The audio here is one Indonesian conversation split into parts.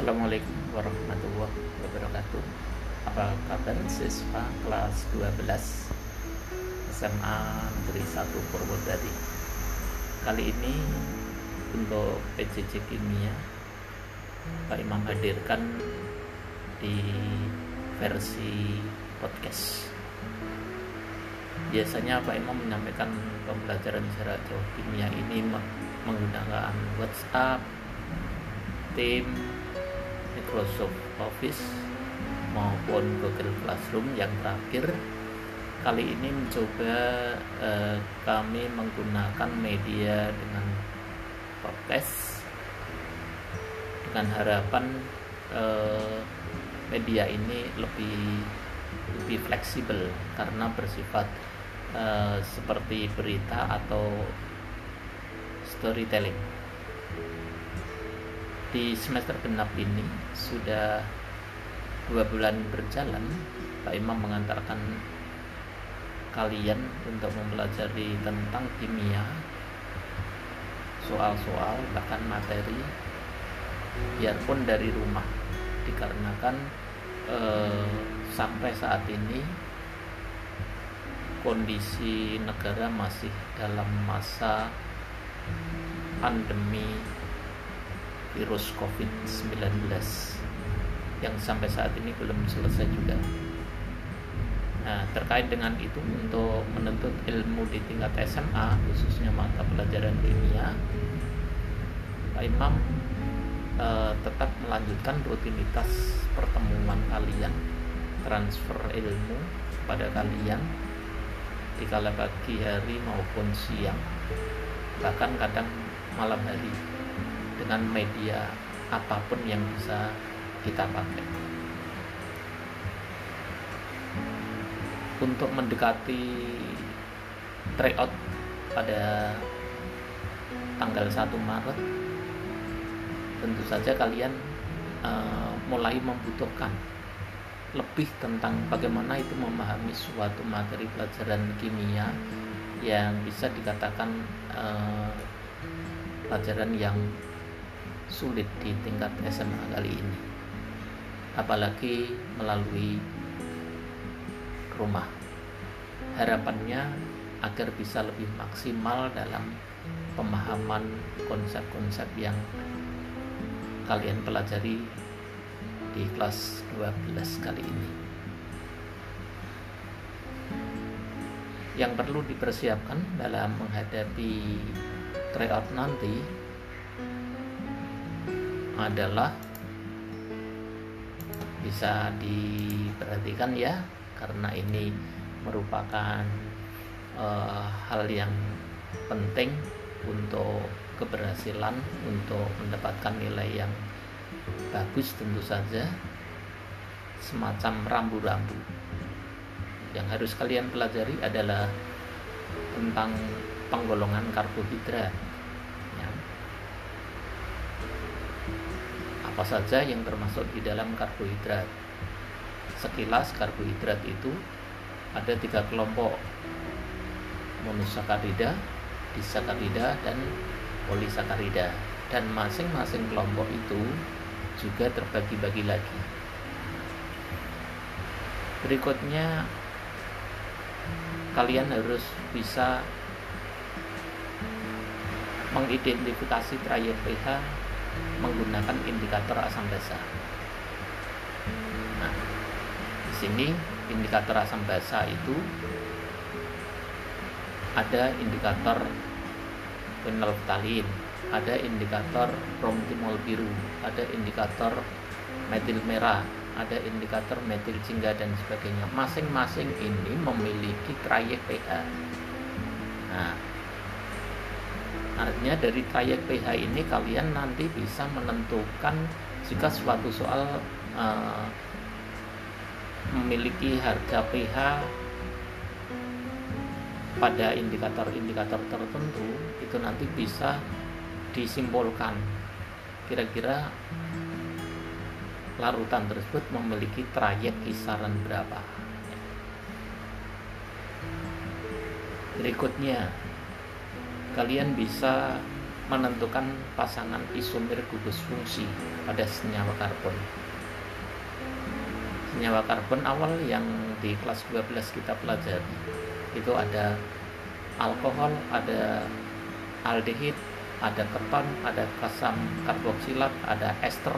Assalamualaikum warahmatullahi wabarakatuh. Apa kabar siswa? Kelas 12 SMA Negeri 1 Purwodadi. Kali ini untuk PJJ Kimia Pak Imam hadirkan di versi podcast. Biasanya Pak Imam menyampaikan pembelajaran jarak jauh kimia ini menggunakan WhatsApp, Team, Microsoft Office maupun Google Classroom. Yang terakhir kali ini mencoba eh, kami menggunakan media dengan podcast dengan harapan eh, media ini lebih lebih fleksibel karena bersifat eh, seperti berita atau storytelling di semester genap ini sudah dua bulan berjalan Pak Imam mengantarkan kalian untuk mempelajari tentang kimia soal-soal bahkan materi. Biarpun dari rumah dikarenakan eh, sampai saat ini kondisi negara masih dalam masa pandemi virus COVID-19 yang sampai saat ini belum selesai juga. Nah, terkait dengan itu untuk menuntut ilmu di tingkat SMA khususnya mata pelajaran kimia, Pak Imam eh, tetap melanjutkan rutinitas pertemuan kalian, transfer ilmu pada kalian di kala pagi hari maupun siang, bahkan kadang malam hari dengan media apa pun yang bisa kita pakai. Untuk mendekati tryout pada tanggal 1 Maret tentu saja kalian uh, mulai membutuhkan lebih tentang bagaimana itu memahami suatu materi pelajaran kimia yang bisa dikatakan uh, pelajaran yang sulit di tingkat SMA kali ini. Apalagi melalui rumah. Harapannya agar bisa lebih maksimal dalam pemahaman konsep-konsep yang kalian pelajari di kelas 12 kali ini. Yang perlu dipersiapkan dalam menghadapi tryout nanti adalah bisa diperhatikan ya karena ini merupakan uh, hal yang penting untuk keberhasilan untuk mendapatkan nilai yang bagus tentu saja. Semacam rambu-rambu. Yang harus kalian pelajari adalah tentang penggolongan karbohidrat apa saja yang termasuk di dalam karbohidrat. Sekilas karbohidrat itu ada tiga kelompok monosakarida, disakarida, dan polisakarida. Dan masing-masing kelompok itu juga terbagi-bagi lagi. Berikutnya kalian harus bisa mengidentifikasi trayek pH menggunakan indikator asam basa. Nah, di sini indikator asam basa itu ada indikator phenolphthalein, ada indikator bromtimol biru, ada indikator metil merah, ada indikator metil jingga dan sebagainya. Masing-masing ini memiliki trayek pH. Nah, Artinya dari trayek pH ini kalian nanti bisa menentukan jika suatu soal uh, memiliki harga pH pada indikator-indikator tertentu itu nanti bisa disimpulkan. Kira-kira larutan tersebut memiliki trayek kisaran berapa? Berikutnya kalian bisa menentukan pasangan isomer gugus fungsi pada senyawa karbon. Senyawa karbon awal yang di kelas 12 kita pelajari itu ada alkohol, ada aldehid, ada keton, ada kasam karboksilat, ada ester,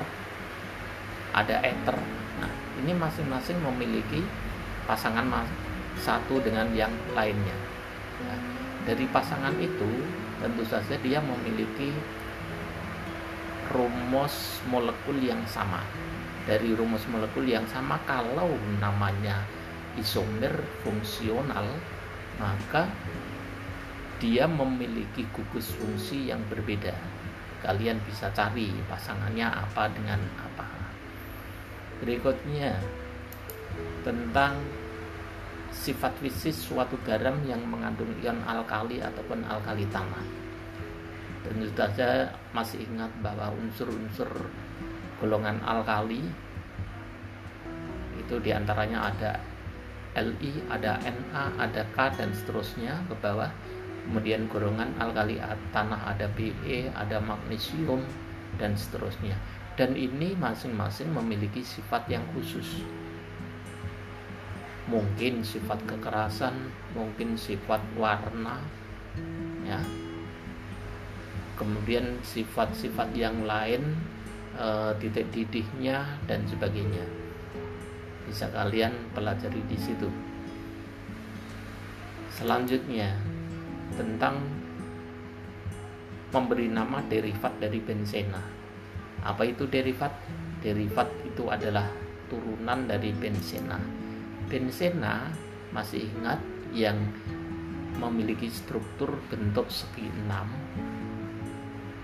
ada ether. Nah, ini masing-masing memiliki pasangan satu dengan yang lainnya. Nah, dari pasangan itu tentu saja dia memiliki rumus molekul yang sama. Dari rumus molekul yang sama kalau namanya isomer fungsional maka dia memiliki gugus fungsi yang berbeda. Kalian bisa cari pasangannya apa dengan apa. Berikutnya tentang sifat fisik suatu garam yang mengandung ion alkali ataupun alkali tanah. Tentu saja masih ingat bahwa unsur-unsur golongan alkali itu di antaranya ada Li, ada Na, ada K dan seterusnya ke bawah. Kemudian golongan alkali tanah ada Be ada magnesium dan seterusnya. Dan ini masing-masing memiliki sifat yang khusus mungkin sifat kekerasan mungkin sifat warna ya kemudian sifat-sifat yang lain e, titik didihnya dan sebagainya bisa kalian pelajari di situ selanjutnya tentang memberi nama derivat dari bensena. Apa itu derivat? Derivat itu adalah turunan dari bensena. Bensena masih ingat yang memiliki struktur bentuk segi 6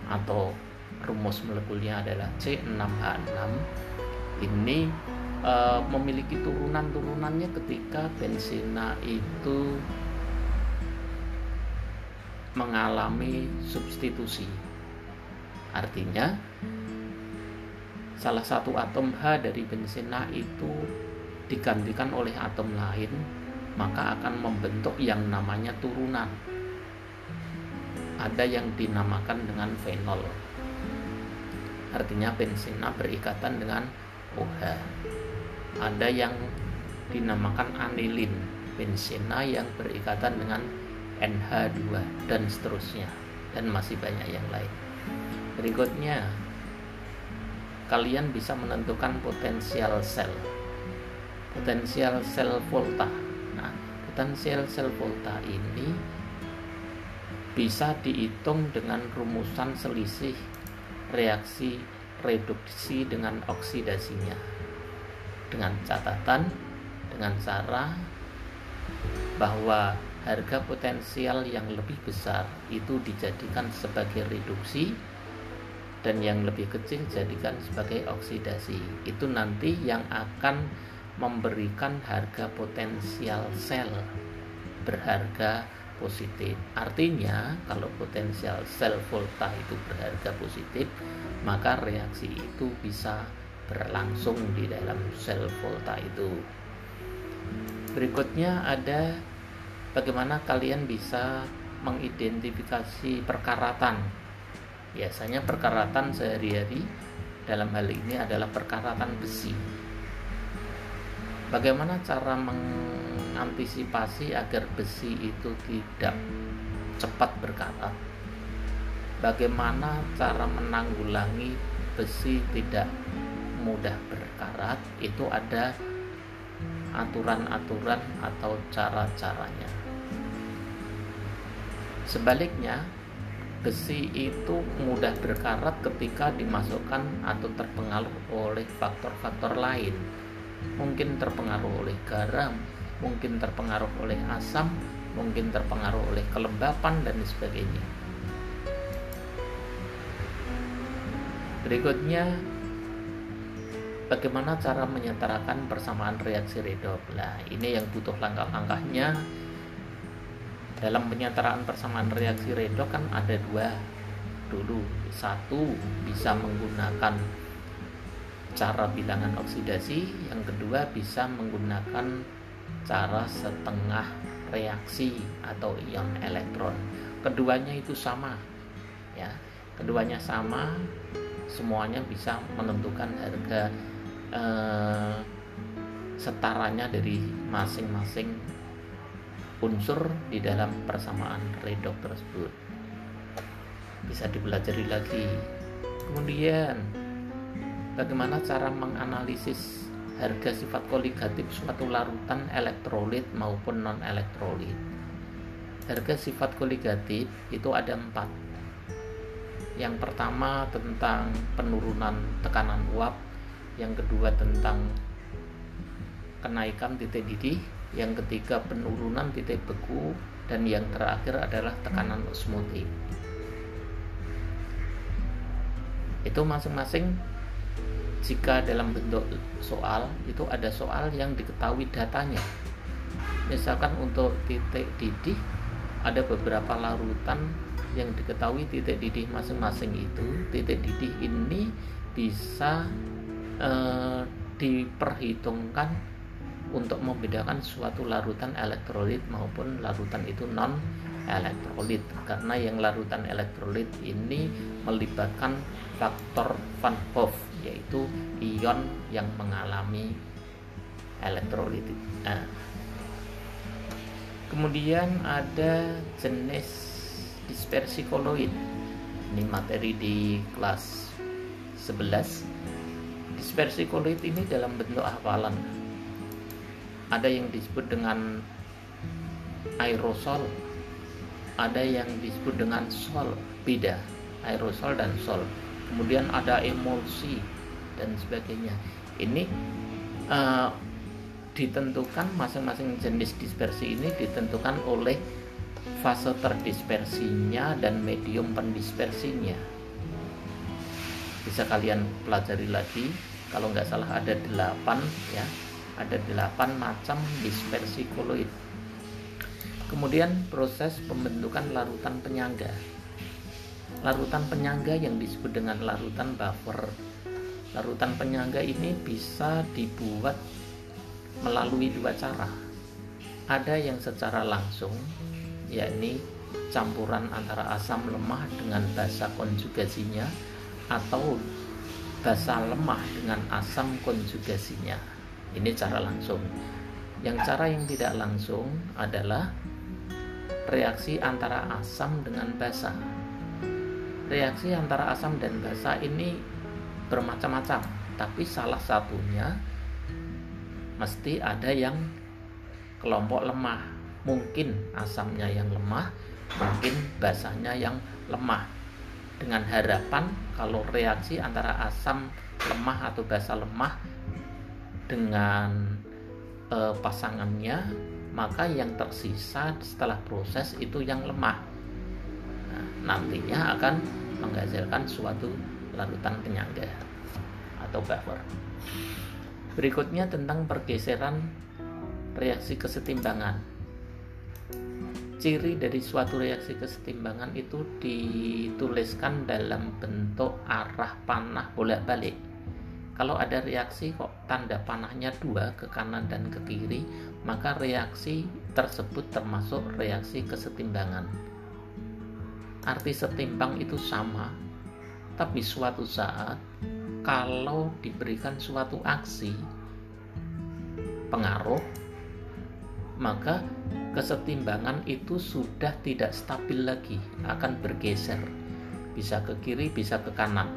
atau rumus molekulnya adalah C6H6 ini e, memiliki turunan-turunannya ketika bensena itu mengalami substitusi. Artinya, salah satu atom H dari bensina itu digantikan oleh atom lain, maka akan membentuk yang namanya turunan. Ada yang dinamakan dengan fenol. Artinya bensina berikatan dengan OH. Ada yang dinamakan anilin, bensina yang berikatan dengan NH2 dan seterusnya dan masih banyak yang lain. Berikutnya kalian bisa menentukan potensial sel. Potensial sel volta. Nah, potensial sel volta ini bisa dihitung dengan rumusan selisih reaksi reduksi dengan oksidasinya. Dengan catatan dengan cara bahwa harga potensial yang lebih besar itu dijadikan sebagai reduksi dan yang lebih kecil jadikan sebagai oksidasi. Itu nanti yang akan memberikan harga potensial sel berharga positif. Artinya, kalau potensial sel volta itu berharga positif, maka reaksi itu bisa berlangsung di dalam sel volta itu. Berikutnya ada bagaimana kalian bisa mengidentifikasi perkaratan biasanya perkaratan sehari-hari dalam hal ini adalah perkaratan besi bagaimana cara mengantisipasi agar besi itu tidak cepat berkarat bagaimana cara menanggulangi besi tidak mudah berkarat? Itu ada aturan-aturan atau cara-caranya. Sebaliknya, besi itu mudah berkarat ketika dimasukkan atau terpengaruh oleh faktor-faktor lain. Mungkin terpengaruh oleh garam, mungkin terpengaruh oleh asam, mungkin terpengaruh oleh kelembapan dan sebagainya. Berikutnya, bagaimana cara menyetarakan persamaan reaksi redox? Nah, ini yang butuh langkah-langkahnya dalam penyetaraan persamaan reaksi redox kan ada dua dulu satu bisa menggunakan cara bilangan oksidasi. Yang kedua bisa menggunakan cara setengah reaksi atau ion elektron. Keduanya itu sama ya. Keduanya sama semuanya bisa menentukan harga eh, setaranya dari masing-masing unsur di dalam persamaan redox tersebut. Bisa dipelajari lagi. Kemudian bagaimana cara menganalisis harga sifat koligatif suatu larutan elektrolit maupun non elektrolit harga sifat koligatif itu ada empat. Yang pertama tentang penurunan tekanan uap yang kedua tentang kenaikan titik didih yang ketiga penurunan titik beku dan yang terakhir adalah tekanan osmotik. Itu masing-masing jika dalam bentuk soal itu ada soal yang diketahui datanya. Misalkan untuk titik didih ada beberapa larutan yang diketahui titik didih masing-masing itu. Titik didih ini bisa eh, diperhitungkan untuk membedakan suatu larutan elektrolit maupun larutan itu non elektrolit karena yang larutan elektrolit ini melibatkan faktor Van Hoff yaitu ion yang mengalami elektrolit. Nah, kemudian ada jenis dispersi koloid. Ini materi di kelas 11. Dispersi koloid ini dalam bentuk hafalan. Ada yang disebut dengan aerosol, ada yang disebut dengan sol, beda aerosol dan sol kemudian ada emulsi dan sebagainya. Ini uh, ditentukan masing-masing jenis dispersi ini ditentukan oleh fase terdispersinya dan medium pendispersinya. Bisa kalian pelajari lagi kalau nggak salah ada delapan ya. Ada delapan macam dispersi koloid. Kemudian proses pembentukan larutan penyangga larutan penyangga yang disebut dengan larutan buffer. Larutan penyangga ini bisa dibuat melalui dua cara. Ada yang secara langsung, yakni campuran antara asam lemah dengan basa konjugasinya atau basa lemah dengan asam konjugasinya. Ini cara langsung. Yang cara yang tidak langsung adalah reaksi antara asam dengan basa reaksi antara asam dan basa ini bermacam-macam tapi salah satunya mesti ada yang kelompok lemah. Mungkin asamnya yang lemah mungkin basanya yang lemah. Dengan harapan kalau reaksi antara asam lemah atau basa lemah dengan e, pasangannya maka yang tersisa setelah proses itu yang lemah nantinya akan menghasilkan suatu larutan penyangga atau buffer. Berikutnya tentang pergeseran reaksi kesetimbangan. Ciri dari suatu reaksi kesetimbangan itu dituliskan dalam bentuk arah panah bolak-balik. Kalau ada reaksi kok tanda panahnya dua ke kanan dan ke kiri, maka reaksi tersebut termasuk reaksi kesetimbangan arti setimpang itu sama. Tapi suatu saat kalau diberikan suatu aksi pengaruh maka kesetimbangan itu sudah tidak stabil lagi akan bergeser. Bisa ke kiri bisa ke kanan.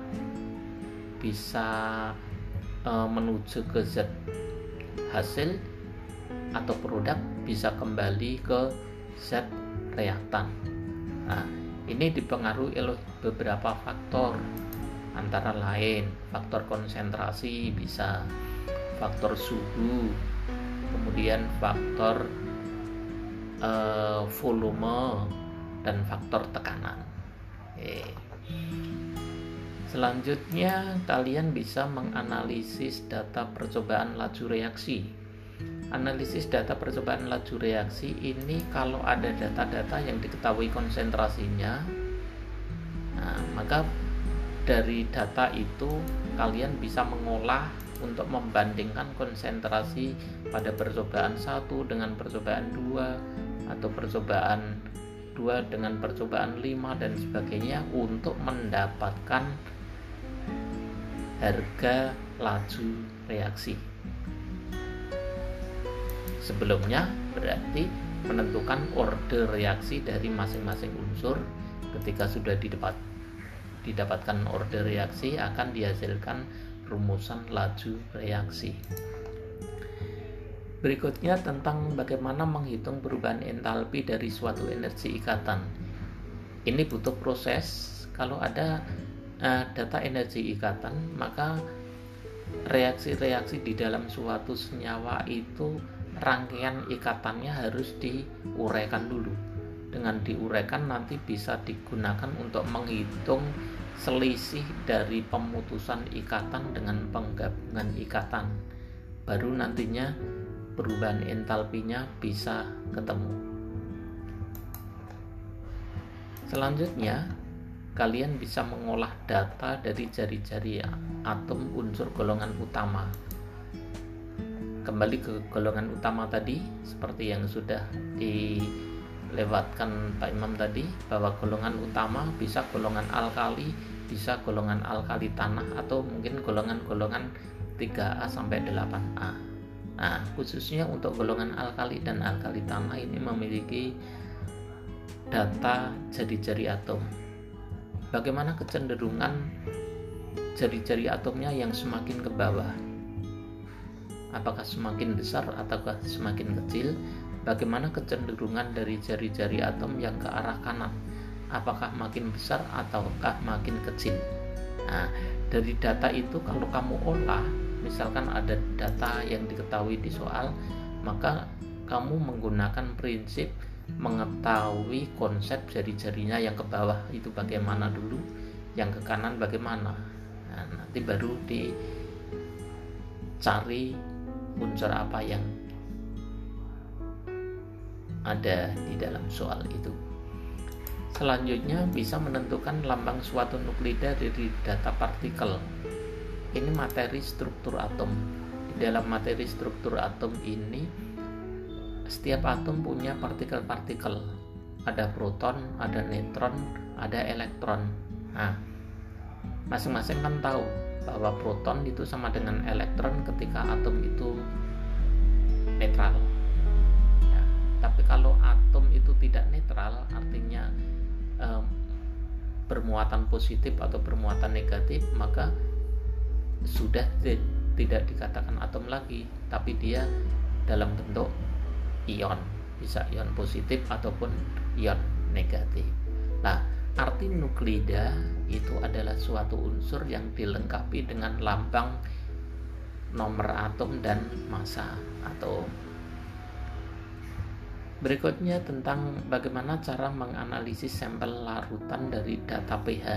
Bisa e, menuju ke zat hasil atau produk bisa kembali ke zat reaktan. Nah ini dipengaruhi oleh beberapa faktor antara lain faktor konsentrasi bisa faktor suhu kemudian faktor uh, volume dan faktor tekanan Oke. selanjutnya kalian bisa menganalisis data percobaan laju reaksi analisis data percobaan laju reaksi ini kalau ada data-data yang diketahui konsentrasinya nah, maka dari data itu kalian bisa mengolah untuk membandingkan konsentrasi pada percobaan satu dengan percobaan dua atau percobaan dua dengan percobaan lima dan sebagainya untuk mendapatkan harga laju reaksi sebelumnya berarti menentukan order reaksi dari masing-masing unsur ketika sudah didapat didapatkan order reaksi akan dihasilkan rumusan laju reaksi Berikutnya tentang bagaimana menghitung perubahan entalpi dari suatu energi ikatan. Ini butuh proses. Kalau ada uh, data energi ikatan, maka reaksi-reaksi di dalam suatu senyawa itu rangkaian ikatannya harus diuraikan dulu. Dengan diuraikan nanti bisa digunakan untuk menghitung selisih dari pemutusan ikatan dengan penggabungan ikatan. Baru nantinya perubahan entalpinya bisa ketemu. Selanjutnya, kalian bisa mengolah data dari jari-jari atom unsur golongan utama. Kembali ke golongan utama tadi, seperti yang sudah dilewatkan Pak Imam tadi, bahwa golongan utama bisa golongan alkali, bisa golongan alkali tanah, atau mungkin golongan-golongan 3A sampai 8A. Nah, khususnya untuk golongan alkali dan alkali tanah ini memiliki data jari-jari atom. Bagaimana kecenderungan jari-jari atomnya yang semakin ke bawah? Apakah semakin besar ataukah semakin kecil? Bagaimana kecenderungan dari jari-jari atom yang ke arah kanan? Apakah makin besar ataukah makin kecil? Nah, dari data itu kalau kamu olah misalkan ada data yang diketahui di soal maka kamu menggunakan prinsip mengetahui konsep jari-jarinya yang ke bawah itu bagaimana dulu yang ke kanan bagaimana nah, nanti baru dicari unsur apa yang ada di dalam soal itu. Selanjutnya bisa menentukan lambang suatu nuklida dari data partikel. Ini materi struktur atom. Di dalam materi struktur atom ini setiap atom punya partikel-partikel. Ada proton ada neutron ada elektron. Nah masing-masing kan tahu bahwa proton itu sama dengan elektron ketika atom itu netral. Ya, tapi kalau atom itu tidak netral artinya eh, bermuatan positif atau bermuatan negatif maka sudah tidak dikatakan atom lagi tapi dia dalam bentuk ion. Bisa ion positif ataupun ion negatif. Nah arti nuklida itu adalah suatu unsur yang dilengkapi dengan lambang nomor atom dan massa atau. Berikutnya tentang bagaimana cara menganalisis sampel larutan dari data pH.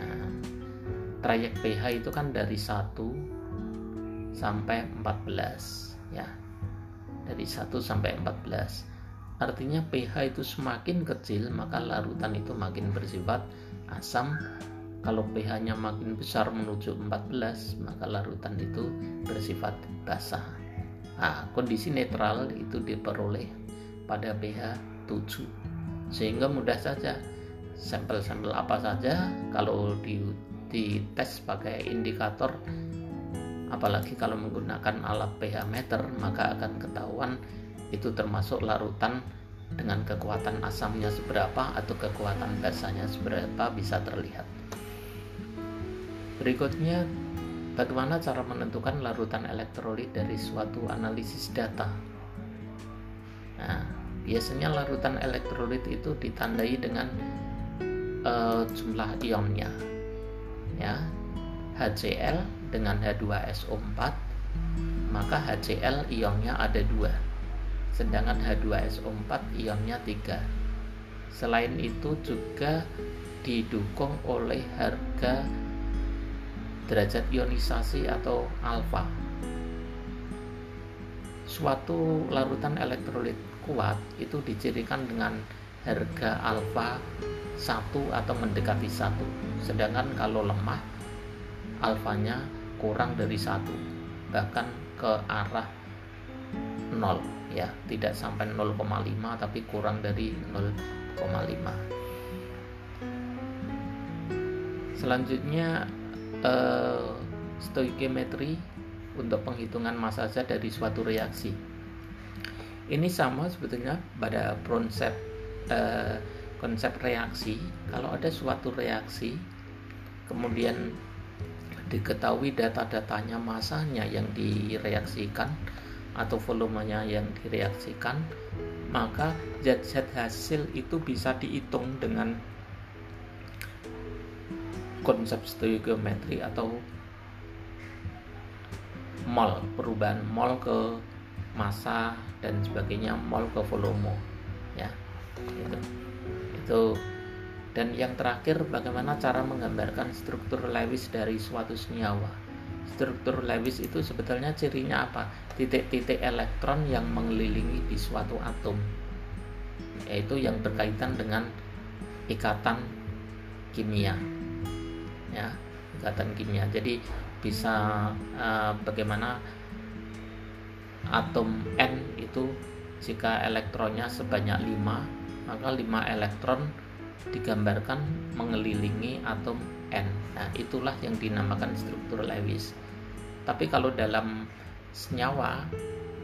Nah, trayek pH itu kan dari 1 sampai 14 ya. Dari 1 sampai 14 artinya pH itu semakin kecil maka larutan itu makin bersifat asam. Kalau pH nya makin besar menuju 14 maka larutan itu bersifat basah. Nah, kondisi netral itu diperoleh pada pH 7 sehingga mudah saja. Sampel-sampel apa saja kalau di dites pakai indikator apalagi kalau menggunakan alat pH meter maka akan ketahuan itu termasuk larutan dengan kekuatan asamnya seberapa atau kekuatan basanya seberapa bisa terlihat. Berikutnya bagaimana cara menentukan larutan elektrolit dari suatu analisis data? Nah biasanya larutan elektrolit itu ditandai dengan uh, jumlah ionnya ya. HCl dengan H2SO4 maka HCl ionnya ada dua sedangkan H2SO4 ionnya tiga. Selain itu juga didukung oleh harga derajat ionisasi atau alfa suatu larutan elektrolit kuat itu dicirikan dengan harga alfa satu atau mendekati satu. Sedangkan kalau lemah alfanya kurang dari satu bahkan ke arah 0 nol ya tidak sampai 0,5 tapi kurang dari 0,5 selanjutnya eh, stoichiometry untuk penghitungan massa zat dari suatu reaksi. Ini sama sebetulnya pada konsep eh, konsep reaksi. Kalau ada suatu reaksi kemudian diketahui data-datanya masanya yang direaksikan atau volumenya yang direaksikan maka zat-zat hasil itu bisa dihitung dengan konsep stoichiometry atau mol perubahan mol ke massa dan sebagainya mol ke volume ya. Itu itu. Dan yang terakhir bagaimana cara menggambarkan struktur Lewis dari suatu senyawa struktur Lewis itu sebetulnya cirinya apa? Titik-titik elektron yang mengelilingi di suatu atom yaitu yang berkaitan dengan ikatan kimia. Ya ikatan kimia. Jadi bisa uh, bagaimana atom N itu jika elektronnya sebanyak 5 maka 5 elektron digambarkan mengelilingi atom N. Nah itulah yang dinamakan struktur Lewis. Tapi kalau dalam senyawa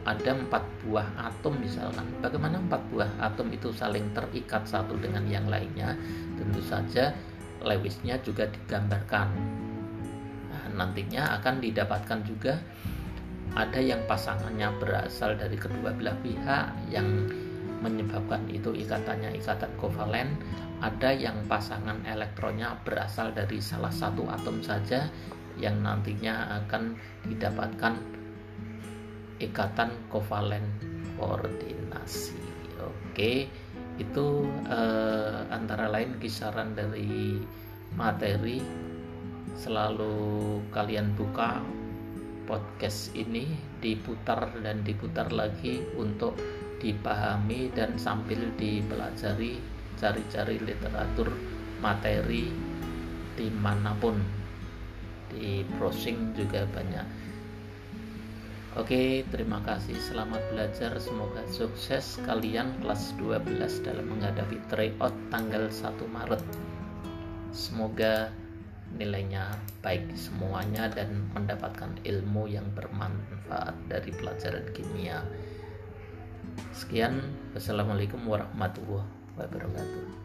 ada empat buah atom misalkan. Bagaimana empat buah atom itu saling terikat satu dengan yang lainnya? Tentu saja Lewisnya juga digambarkan. Nah, nantinya akan didapatkan juga ada yang pasangannya berasal dari kedua belah pihak yang menyebabkan itu ikatannya ikatan kovalen. Ada yang pasangan elektronnya berasal dari salah satu atom saja yang nantinya akan didapatkan ikatan kovalen koordinasi. Oke itu eh, antara lain kisaran dari materi. Selalu kalian buka podcast ini diputar dan diputar lagi untuk dipahami dan sambil dipelajari cari-cari literatur materi di mana pun di browsing juga banyak Oke, terima kasih. Selamat belajar. Semoga sukses kalian kelas 12 dalam menghadapi tryout tanggal 1 Maret. Semoga nilainya baik semuanya dan mendapatkan ilmu yang bermanfaat dari pelajaran kimia. Sekian, wassalamualaikum warahmatullahi wabarakatuh.